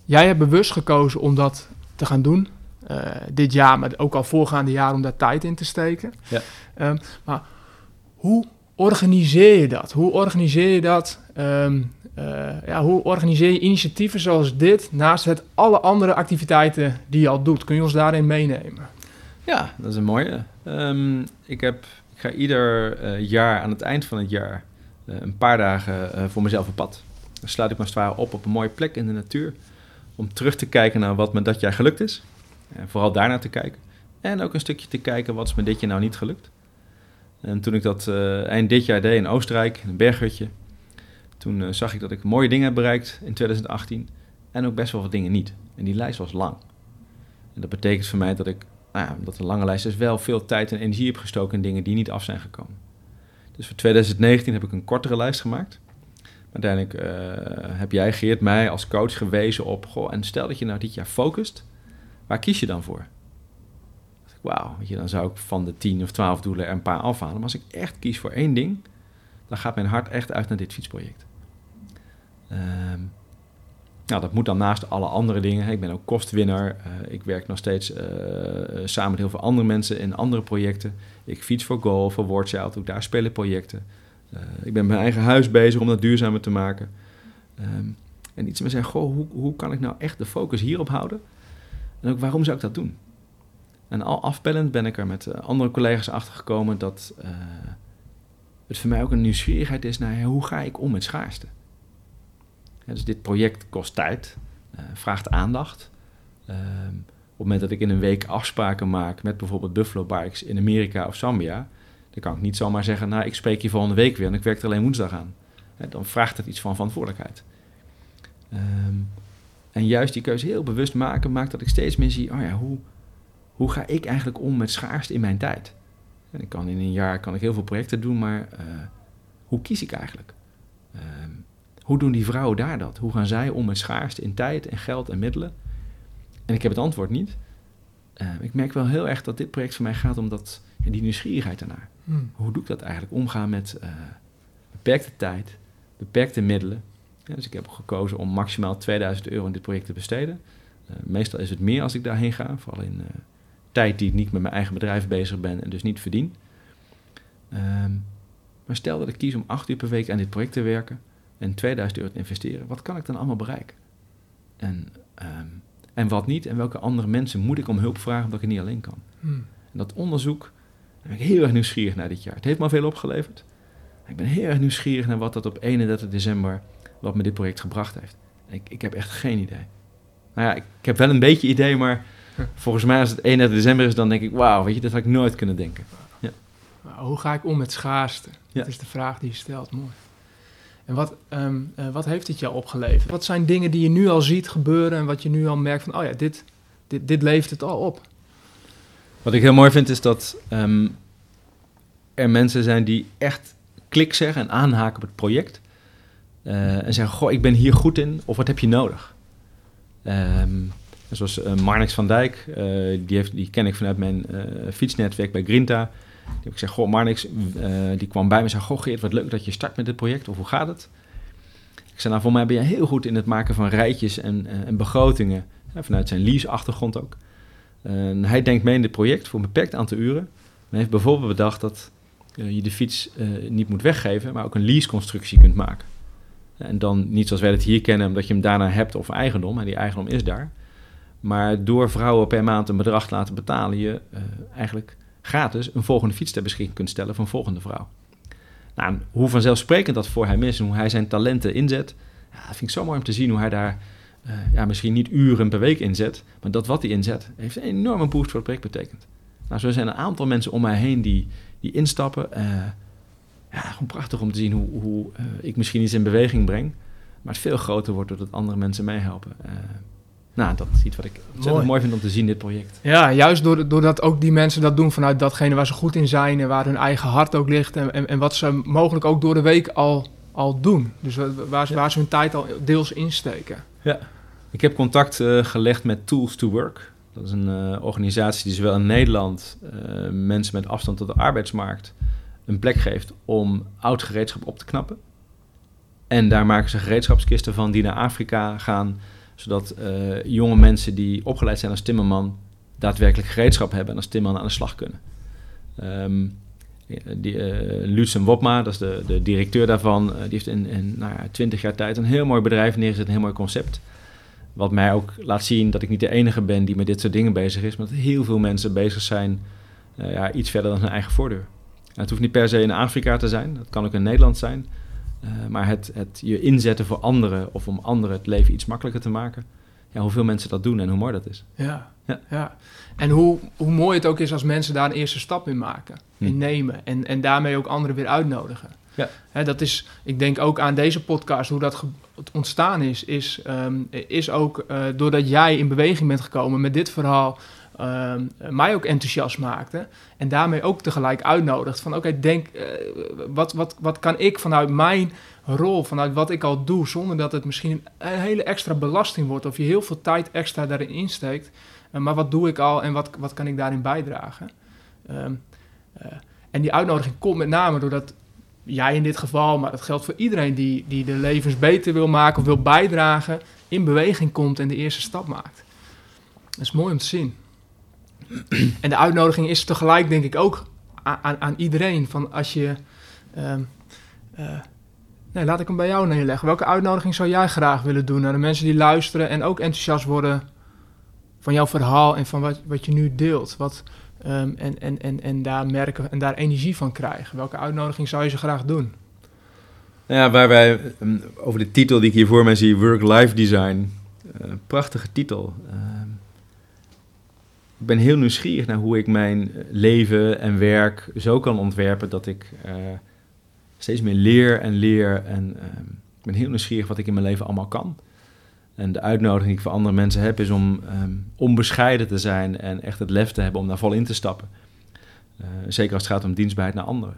jij hebt bewust gekozen om dat te gaan doen. Uh, dit jaar, maar ook al voorgaande jaar om daar tijd in te steken. Ja. Um, maar hoe organiseer je dat? Hoe organiseer je dat? Um, uh, ja, hoe organiseer je initiatieven zoals dit naast het alle andere activiteiten die je al doet? Kun je ons daarin meenemen? Ja, dat is een mooie. ik heb ga ieder uh, jaar aan het eind van het jaar uh, een paar dagen uh, voor mezelf op pad. Dan sluit ik me als op op een mooie plek in de natuur. Om terug te kijken naar wat me dat jaar gelukt is. En vooral daarnaar te kijken. En ook een stukje te kijken wat is me dit jaar nou niet gelukt. En toen ik dat eind dit jaar deed in Oostenrijk, in een berghutje. Toen zag ik dat ik mooie dingen heb bereikt in 2018. En ook best wel wat dingen niet. En die lijst was lang. En dat betekent voor mij dat ik nou ja, omdat een lange lijst is, wel veel tijd en energie heb gestoken in dingen die niet af zijn gekomen. Dus voor 2019 heb ik een kortere lijst gemaakt. Uiteindelijk uh, heb jij, Geert, mij als coach gewezen op... Goh, en stel dat je nou dit jaar focust, waar kies je dan voor? Wauw, dan zou ik van de 10 of 12 doelen er een paar afhalen. Maar als ik echt kies voor één ding, dan gaat mijn hart echt uit naar dit fietsproject. Um, nou, dat moet dan naast alle andere dingen. Ik ben ook kostwinner. Uh, ik werk nog steeds uh, samen met heel veel andere mensen in andere projecten. Ik fiets voor Goal, voor Watchout. Ook daar spelen projecten. Ik ben mijn eigen huis bezig om dat duurzamer te maken. Um, en iets me zeggen, goh, hoe, hoe kan ik nou echt de focus hierop houden? En ook waarom zou ik dat doen? En al afbellend ben ik er met andere collega's achter gekomen dat het voor mij ook een nieuwsgierigheid is naar hoe ga ik om met schaarste dus dit project kost tijd, uh, vraagt aandacht. Um, op het moment dat ik in een week afspraken maak met bijvoorbeeld Buffalo Bikes in Amerika of Zambia, dan kan ik niet zomaar zeggen, nou ik spreek je volgende week weer en ik werk er alleen woensdag aan. dan vraagt het iets van verantwoordelijkheid. Um, en juist die keuze heel bewust maken, maakt dat ik steeds meer zie, oh ja, hoe, hoe ga ik eigenlijk om met schaarste in mijn tijd? En ik kan in een jaar kan ik heel veel projecten doen, maar uh, hoe kies ik eigenlijk? Um, hoe doen die vrouwen daar dat? Hoe gaan zij om met schaarste in tijd en geld en middelen? En ik heb het antwoord niet. Uh, ik merk wel heel erg dat dit project voor mij gaat om dat, die nieuwsgierigheid ernaar. Hmm. Hoe doe ik dat eigenlijk? Omgaan met uh, beperkte tijd, beperkte middelen. Ja, dus ik heb gekozen om maximaal 2000 euro in dit project te besteden. Uh, meestal is het meer als ik daarheen ga, vooral in tijd die ik niet met mijn eigen bedrijf bezig ben en dus niet verdien. Um, maar stel dat ik kies om acht uur per week aan dit project te werken en 2000 euro te investeren, wat kan ik dan allemaal bereiken? En, um, en wat niet? En welke andere mensen moet ik om hulp vragen omdat ik het niet alleen kan? Hmm. En dat onderzoek, daar ben ik heel erg nieuwsgierig naar dit jaar. Het heeft me veel opgeleverd. Ik ben heel erg nieuwsgierig naar wat dat op 31 december, wat me dit project gebracht heeft. Ik, ik heb echt geen idee. Nou ja, ik, ik heb wel een beetje idee, maar <laughs> volgens mij als het 31 december is, dan denk ik, wauw, weet je, dat had ik nooit kunnen denken. Ja. hoe ga ik om met schaarste? Dat is de vraag die je stelt, mooi. En wat, ehm, eh, wat heeft het jou opgeleverd? Wat zijn dingen die je nu al ziet gebeuren en wat je nu al merkt van, oh ja, dit, dit, dit leeft het al op? Wat ik heel mooi vind is dat um, er mensen zijn die echt klik zeggen en aanhaken op het project. Uh, en zeggen, goh, ik ben hier goed in, of wat heb je nodig? Um, zoals uh, Marnix van Dijk, die, heeft, die ken ik vanuit mijn fietsnetwerk bij Grinta. Ik gezegd, goh, Marnix, uh, die kwam bij me en zei, goh Geert, wat leuk dat je start met dit project, of hoe gaat het? Ik zei, nou, voor mij ben je heel goed in het maken van rijtjes en, uh, en begrotingen, vanuit zijn lease-achtergrond ook. Hij denkt mee in dit project voor een beperkt aantal uren. Hij heeft bijvoorbeeld bedacht dat je de fiets niet moet weggeven, maar ook een lease-constructie kunt maken. En dan niet zoals wij het hier kennen, omdat je hem daarna hebt of eigendom, en die eigendom is daar. Maar door vrouwen per maand een bedrag te laten betalen, je eigenlijk gratis een volgende fiets ter beschikking kunt stellen van volgende vrouw. Nou, hoe vanzelfsprekend dat voor hem is en hoe hij zijn talenten inzet, Ja, dat vind ik zo mooi om te zien hoe hij daar eh, ja, misschien niet uren per week inzet, maar dat wat hij inzet, heeft een enorme boost voor het project betekend. Nou, zo zijn een aantal mensen om mij heen die, die instappen. Uh, ja, gewoon prachtig om te zien hoe, hoe uh, ik misschien iets in beweging breng, maar het veel groter wordt doordat andere mensen meehelpen. Nou, dat is iets wat ik mooi. mooi vind om te zien, dit project. Ja, juist doordat ook die mensen dat doen vanuit datgene waar ze goed in zijn en waar hun eigen hart ook ligt en, en, en wat ze mogelijk ook door de week al, al doen. Dus waar, waar ze hun tijd al deels insteken. Ja, ik heb contact uh, gelegd met Tools to Work. Dat is een uh, organisatie die zowel in Nederland uh, mensen met afstand tot de arbeidsmarkt een plek geeft om oud gereedschap op te knappen. En daar maken ze gereedschapskisten van die naar Afrika gaan, zodat jonge mensen die opgeleid zijn als timmerman daadwerkelijk gereedschap hebben en als timmerman aan de slag kunnen. Um, die, uh, Wopma, dat is de, de directeur daarvan, die heeft in, in nou ja, 20 jaar tijd een heel mooi bedrijf neergezet, een heel mooi concept. Wat mij ook laat zien dat ik niet de enige ben die met dit soort dingen bezig is, maar dat heel veel mensen bezig zijn ja, iets verder dan hun eigen voordeur. Het hoeft niet per se in Afrika te zijn, dat kan ook in Nederland zijn. Uh, maar het, het je inzetten voor anderen of om anderen het leven iets makkelijker te maken. Ja, hoeveel mensen dat doen en hoe mooi dat is. Ja, ja. ja. En hoe, hoe mooi het ook is als mensen daar een eerste stap in maken, hm. in nemen. En, en daarmee ook anderen weer uitnodigen. Ja. Hè, dat is, ik denk ook aan deze podcast, hoe dat ontstaan is, is, um, is ook uh, doordat jij in beweging bent gekomen met dit verhaal, um, mij ook enthousiast maakte. En daarmee ook tegelijk uitnodigt van oké, denk, uh, wat, wat, wat kan ik vanuit mijn rol, vanuit wat ik al doe, zonder dat het misschien een hele extra belasting wordt of je heel veel tijd extra daarin insteekt. Uh, maar wat doe ik al en wat, wat kan ik daarin bijdragen? Um, en die uitnodiging komt met name doordat jij in dit geval, maar dat geldt voor iedereen die, die de levens beter wil maken of wil bijdragen, in beweging komt en de eerste stap maakt. Dat is mooi om te zien. En de uitnodiging is tegelijk, denk ik, ook aan, aan iedereen. Van als je. Uh, uh, nee, laat ik hem bij jou neerleggen. Welke uitnodiging zou jij graag willen doen naar de mensen die luisteren en ook enthousiast worden van jouw verhaal en van wat, wat je nu deelt? Wat, Um, en, en, en, en daar merken en daar energie van krijgen. Welke uitnodiging zou je ze graag doen? Ja, waar wij um, over de titel die ik hier voor mij zie, Work-Life Design. Uh, prachtige titel. Uh, ik ben heel nieuwsgierig naar hoe ik mijn leven en werk zo kan ontwerpen dat ik uh, steeds meer leer en leer. En ik ben heel nieuwsgierig wat ik in mijn leven allemaal kan. En de uitnodiging die ik voor andere mensen heb, is om um, onbescheiden te zijn en echt het lef te hebben om daar vol in te stappen. Uh, zeker als het gaat om dienstbaarheid naar anderen.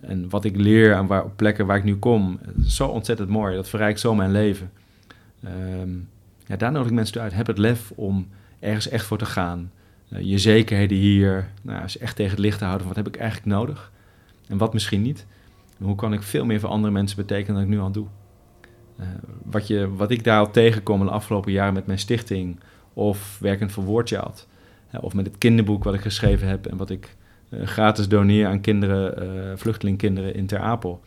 En wat ik leer aan waar, op plekken waar ik nu kom, is zo ontzettend mooi. Dat verrijkt zo mijn leven. Um, ja, daar nodig ik mensen uit. Heb het lef om ergens echt voor te gaan. Uh, je zekerheden hier nou, is echt tegen het licht te houden. Van wat heb ik eigenlijk nodig? En wat misschien niet? En hoe kan ik veel meer voor andere mensen betekenen dan ik nu al doe? Uh, wat, je, wat ik daar al tegenkom de afgelopen jaren met mijn stichting of werkend voor Woordchild, uh, of met het kinderboek wat ik geschreven heb en wat ik uh, gratis doneer aan kinderen, vluchtelingkinderen in Ter Apel.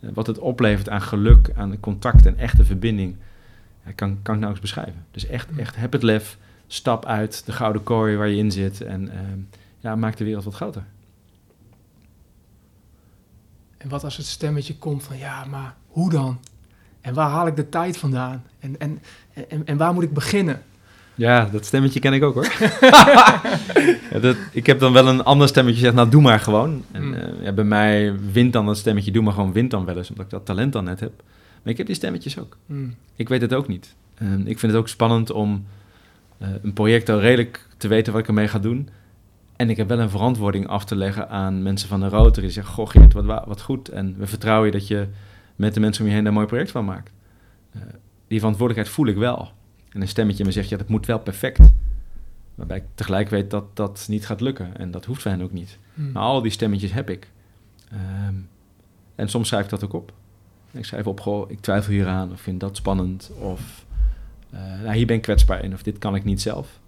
wat het oplevert aan geluk, aan contact en echte verbinding, kan, kan ik nou eens beschrijven. Dus echt, echt heb het lef, stap uit de gouden kooi waar je in zit en ja, maak de wereld wat groter. En wat als het stemmetje komt van ja, maar hoe dan? En waar haal ik de tijd vandaan? En, en, en, en waar moet ik beginnen? Ja, dat stemmetje ken ik ook hoor. <laughs> ja, dat, ik heb dan wel een ander stemmetje gezegd, nou doe maar gewoon. En mm. uh, ja, bij mij wint dan dat stemmetje, doe maar gewoon, wint dan wel eens, omdat ik dat talent dan net heb. Maar ik heb die stemmetjes ook. Mm. Ik weet het ook niet. Uh, ik vind het ook spannend om uh, een project al redelijk te weten wat ik ermee ga doen. En ik heb wel een verantwoording af te leggen aan mensen van de Rotary. Die zeggen, goh Geert, wat, wat goed. En we vertrouwen je dat je met de mensen om je heen daar een mooi project van maakt. Uh, die verantwoordelijkheid voel ik wel. En een stemmetje me zegt, ja, dat moet wel perfect. Waarbij ik tegelijk weet dat dat niet gaat lukken. En dat hoeft voor hen ook niet. Hmm. Maar al die stemmetjes heb ik. Um, en soms schrijf ik dat ook op. Ik schrijf op, goh, ik twijfel hier aan of vind dat spannend. Of nou, hier ben ik kwetsbaar in of dit kan ik niet zelf.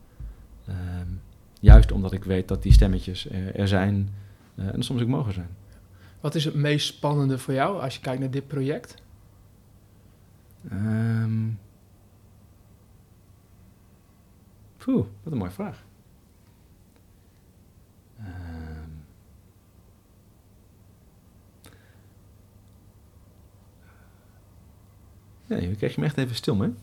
Um, juist omdat ik weet dat die stemmetjes er, er zijn uh, en soms ook mogen zijn. Wat is het meest spannende voor jou als je kijkt naar dit project? Um, Poeh, wat een mooie vraag. Um, Nee, dan krijg je me echt even stil mee.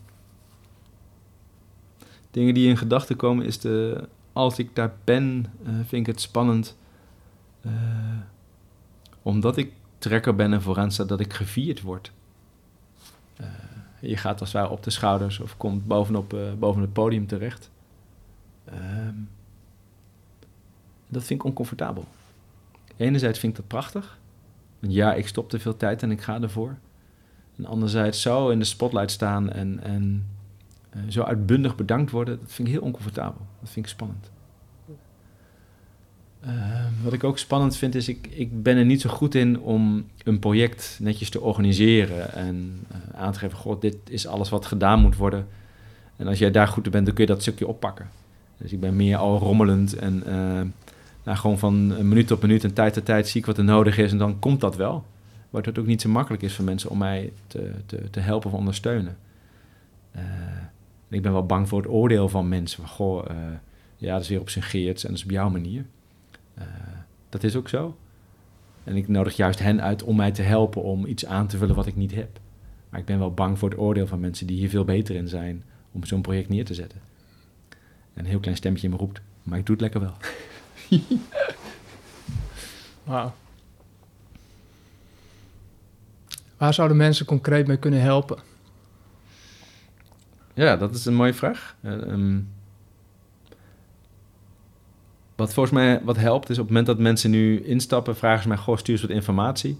Dingen die in gedachten komen is de... Als ik daar ben, uh, vind ik het spannend. Uh, omdat ik trekker ben en vooraan staat dat ik gevierd word. Uh, je gaat als het ware op de schouders of komt bovenop, boven het podium terecht. Ehm, dat vind ik oncomfortabel. Enerzijds vind ik dat prachtig. Want ja, ik stop te veel tijd en ik ga ervoor. En anderzijds zo in de spotlight staan en, en uh, zo uitbundig bedankt worden, dat vind ik heel oncomfortabel. Dat vind ik spannend. Uh, wat ik ook spannend vind is, ik, ik ben er niet zo goed in om een project netjes te organiseren en uh, aan te geven, god, dit is alles wat gedaan moet worden. En als jij daar goed in bent, dan kun je dat stukje oppakken. Dus ik ben meer al rommelend en nou, gewoon van minuut tot minuut en tijd tot tijd zie ik wat er nodig is en dan komt dat wel. Waardoor het ook niet zo makkelijk is voor mensen om mij te, te, te helpen of ondersteunen. Ik ben wel bang voor het oordeel van mensen. Van, goh, uh, ja, dat is weer op zijn geerts en dat is op jouw manier. Uh, dat is ook zo. En ik nodig juist hen uit om mij te helpen om iets aan te vullen wat ik niet heb. Maar ik ben wel bang voor het oordeel van mensen die hier veel beter in zijn om zo'n project neer te zetten. En een heel klein stemmetje in me roept, maar ik doe het lekker wel. <laughs> Wauw. Waar zouden mensen concreet mee kunnen helpen? Ja, dat is een mooie vraag. Uh, um, wat volgens mij wat helpt is op het moment dat mensen nu instappen, vragen ze mij: Goh, stuur wat informatie.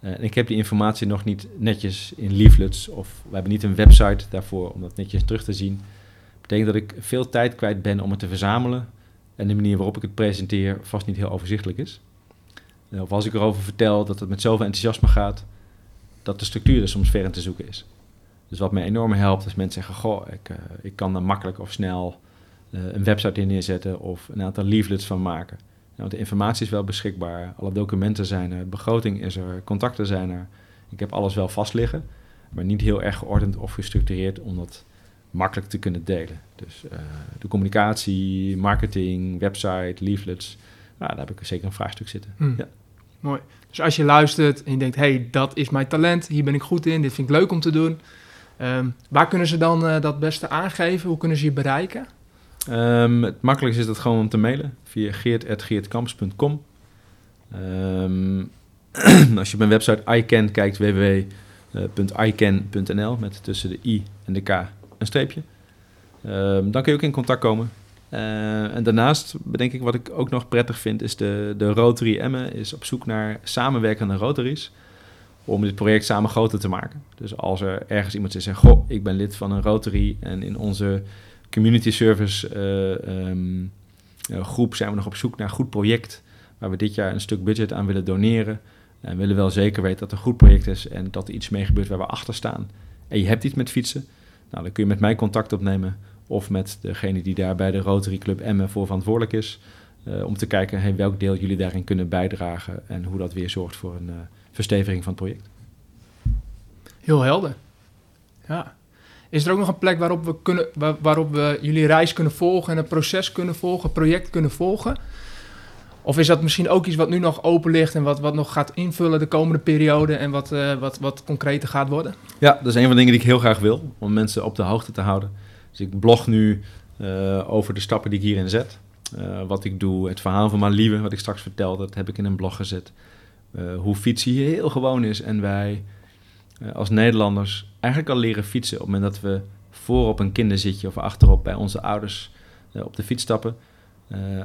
Uh, en ik heb die informatie nog niet netjes in leaflets of we hebben niet een website daarvoor om dat netjes terug te zien. Dat betekent dat ik veel tijd kwijt ben om het te verzamelen en de manier waarop ik het presenteer vast niet heel overzichtelijk is. Of als ik erover vertel dat het met zoveel enthousiasme gaat, dat de structuur er soms ver in te zoeken is. Dus wat mij enorm helpt, is mensen zeggen: Goh, ik, uh, ik kan er makkelijk of snel uh, een website in neerzetten of een aantal leaflets van maken. Ja, want de informatie is wel beschikbaar, alle documenten zijn er, begroting is er, contacten zijn er. Ik heb alles wel vast liggen, maar niet heel erg geordend of gestructureerd om dat makkelijk te kunnen delen. Dus uh, de communicatie, marketing, website, leaflets, nou, daar heb ik zeker een vraagstuk zitten. Hmm. Ja. Mooi. Dus als je luistert en je denkt, hey, dat is mijn talent, hier ben ik goed in, dit vind ik leuk om te doen. Um, waar kunnen ze dan uh, dat beste aangeven? Hoe kunnen ze je bereiken? Um, het makkelijkste is dat gewoon om te mailen via geert.geertkamps.com. Um, <clears throat> als je op mijn website iCan kijkt, www.ican.nl met tussen de i en de k een streepje. dan kun je ook in contact komen. Uh, en daarnaast bedenk ik wat ik ook nog prettig vind, is de, de Rotary Emmen is op zoek naar samenwerkende Rotaries om dit project samen groter te maken. Dus als er ergens iemand is en zegt, goh, ik ben lid van een Rotary en in onze community service uh, um, groep zijn we nog op zoek naar een goed project waar we dit jaar een stuk budget aan willen doneren. En willen wel zeker weten dat het een goed project is en dat er iets mee gebeurt waar we achter staan. En je hebt iets met fietsen, nou, dan kun je met mij contact opnemen of met degene die daar bij de Rotary Club Emmen voor verantwoordelijk is. Uh, om te kijken hey, welk deel jullie daarin kunnen bijdragen en hoe dat weer zorgt voor een versteviging van het project. Heel helder. Ja. Is er ook nog een plek waarop we, kunnen, waar, waarop we jullie reis kunnen volgen en het proces kunnen volgen, het project kunnen volgen? Of is dat misschien ook iets wat nu nog open ligt en wat, wat nog gaat invullen de komende periode en wat, uh, wat, wat concreter gaat worden? Ja, dat is een van de dingen die ik heel graag wil, om mensen op de hoogte te houden. Dus ik blog nu uh, over de stappen die ik hierin zet. Uh, wat ik doe, het verhaal van mijn lieve, wat ik straks vertelde, dat heb ik in een blog gezet. Uh, hoe fietsen hier heel gewoon is en wij als Nederlanders eigenlijk al leren fietsen op het moment dat we voor op een kinderzitje of achterop bij onze ouders op de fiets stappen.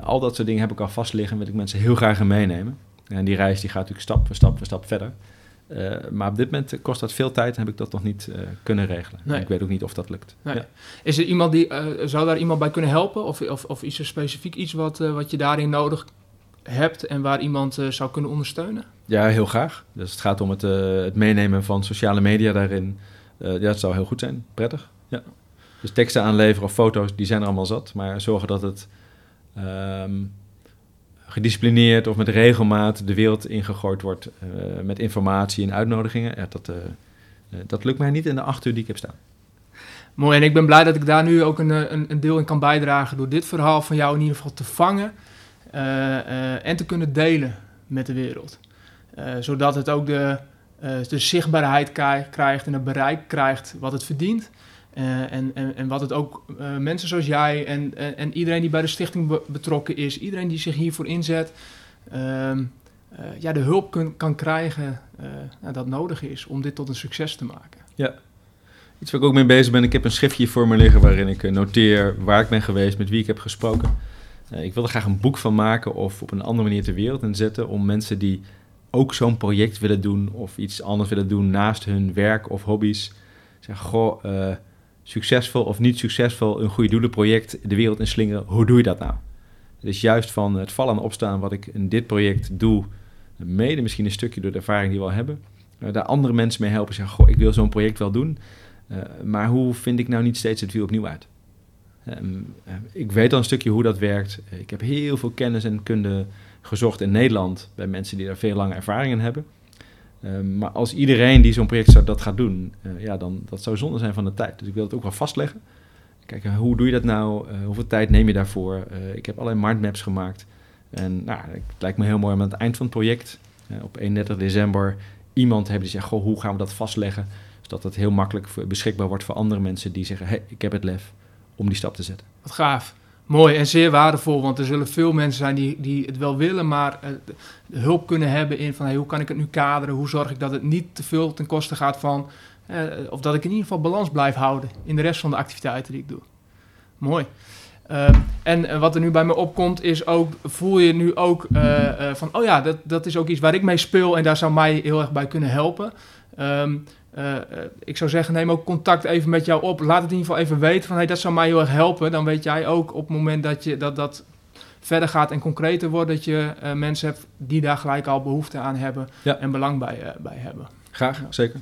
al dat soort dingen heb ik al vast liggen en wil ik mensen heel graag meenemen. En die reis die gaat natuurlijk stap voor stap voor stap verder. Uh, maar op dit moment kost dat veel tijd en heb ik dat nog niet uh, kunnen regelen. Nee. Ik weet ook niet of dat lukt. Nee. Ja. Is er iemand die, uh, zou daar iemand bij kunnen helpen? Of, of, of is er specifiek iets wat, wat je daarin nodig hebt en waar iemand zou kunnen ondersteunen? Ja, heel graag. Dus het gaat om het, het meenemen van sociale media daarin. ja, dat zou heel goed zijn. Prettig. Ja. Dus teksten aanleveren of foto's, die zijn er allemaal zat. Maar zorgen dat het... Um, gedisciplineerd of met regelmaat de wereld ingegooid wordt uh, met informatie en uitnodigingen. Ja, dat, uh, dat lukt mij niet in de acht uur die ik heb staan. Mooi, en ik ben blij dat ik daar nu ook een, een, een deel in kan bijdragen door dit verhaal van jou in ieder geval te vangen en te kunnen delen met de wereld. zodat het ook de, de zichtbaarheid krijgt en het bereik krijgt wat het verdient. en, en, en wat het ook mensen zoals jij en, en, iedereen die bij de stichting betrokken is, iedereen die zich hiervoor inzet, ehm, ja, de hulp kan krijgen nou, dat nodig is om dit tot een succes te maken. Ja, Iets waar ik ook mee bezig ben, ik heb een schriftje voor me liggen waarin ik noteer waar ik ben geweest, met wie ik heb gesproken. Uh, ik wil er graag een boek van maken of op een andere manier ter wereld in zetten om mensen die ook zo'n project willen doen of iets anders willen doen naast hun werk of hobby's. Zeggen, goh, uh, succesvol of niet succesvol, een goede doelenproject de wereld in slingeren, hoe doe je dat nou? Is juist van het vallen en opstaan wat ik in dit project doe, mede misschien een stukje door de ervaring die we al hebben, uh, daar andere mensen mee helpen. Zeggen, goh, ik wil zo'n project wel doen, maar hoe vind ik nou niet steeds het wiel opnieuw uit? Ehm, eh, ik weet al een stukje hoe dat werkt. Ik heb heel veel kennis en kunde gezocht in Nederland bij mensen die daar veel lange ervaring in hebben. Ehm, maar als iedereen die zo'n project zou, dat gaat doen, uh, ja, dan dat zou zonde zijn van de tijd. Dus ik wil het ook wel vastleggen. Kijken, hoe doe je dat nou? Hoeveel tijd neem je daarvoor? ik heb allerlei mindmaps gemaakt. En nou, het lijkt me heel mooi om aan het eind van het project, op 31 december, iemand te hebben die zegt, goh, hoe gaan we dat vastleggen? Zodat het heel makkelijk beschikbaar wordt voor andere mensen die zeggen, hey, ik heb het lef om die stap te zetten. Wat gaaf. Mooi en zeer waardevol, want er zullen veel mensen zijn die, die het wel willen, maar uh, hulp kunnen hebben in van hey, hoe kan ik het nu kaderen, hoe zorg ik dat het niet te veel ten koste gaat van, uh, of dat ik in ieder geval balans blijf houden in de rest van de activiteiten die ik doe. Mooi. Uh, en wat er nu bij me opkomt is ook, voel je nu ook van, oh ja, dat, dat is ook iets waar ik mee speel en daar zou mij heel erg bij kunnen helpen. Um, uh, ik zou zeggen, neem ook contact even met jou op. Laat het in ieder geval even weten van hey, dat zou mij heel erg helpen. Dan weet jij ook op het moment dat je, dat, dat verder gaat en concreter wordt, dat je uh, mensen hebt die daar gelijk al behoefte aan hebben en belang bij, uh, bij hebben. Graag, zeker.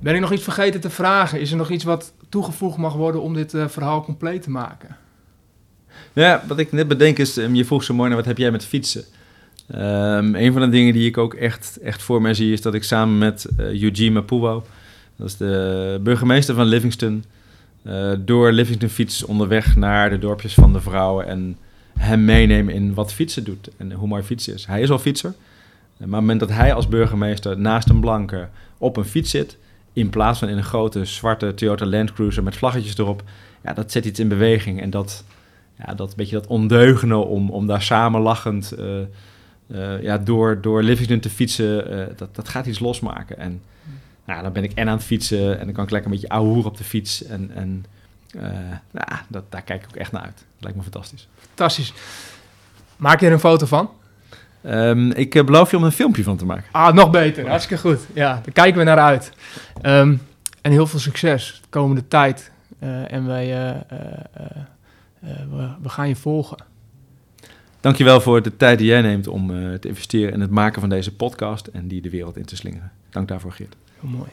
Ben ik nog iets vergeten te vragen? Is er nog iets wat toegevoegd mag worden om dit verhaal compleet te maken? Ja, wat ik net bedenk is, um, je vroeg zo mooi naar wat heb jij met fietsen? Um, een van de dingen die ik ook echt, echt voor mij zie, is dat ik samen met uh, Eugene Mapuwo, dat is de burgemeester van Livingston, uh, door Livingston fiets onderweg naar de dorpjes van de vrouwen en hem meenemen in wat fietsen doet en hoe mooi fietsen is. Hij is al fietser, maar het moment dat hij als burgemeester naast een blanke op een fiets zit, in plaats van in een grote zwarte Toyota Land Cruiser met vlaggetjes erop, ja, dat zet iets in beweging en dat, ja, dat beetje dat ondeugende om, om daar samen lachend... Uh, uh, ja, door, door Livingston te fietsen, uh, dat, dat gaat iets losmaken. En nou, dan ben ik en aan het fietsen en dan kan ik lekker een beetje ouwe op de fiets. En, en uh, nou, dat, daar kijk ik ook echt naar uit. Dat lijkt me fantastisch. Fantastisch. Maak je er een foto van? Um, ik beloof je om een filmpje van te maken. Ah, nog beter. Hartstikke goed. Ja, daar kijken we naar uit. Um, en heel veel succes de komende tijd. en wij, we, we gaan je volgen. Dankjewel voor de tijd die jij neemt om uh, te investeren in het maken van deze podcast en die de wereld in te slingeren. Dank daarvoor, Geert. Heel mooi.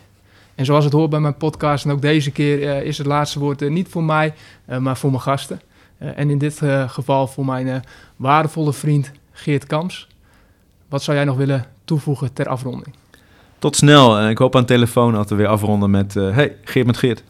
En zoals het hoort bij mijn podcast, en ook deze keer uh, is het laatste woord uh, niet voor mij, maar voor mijn gasten. en in dit geval voor mijn waardevolle vriend Geert Kams. Wat zou jij nog willen toevoegen ter afronding? Tot snel. ik hoop aan de telefoon dat we weer afronden met... hey, Geert met Geert.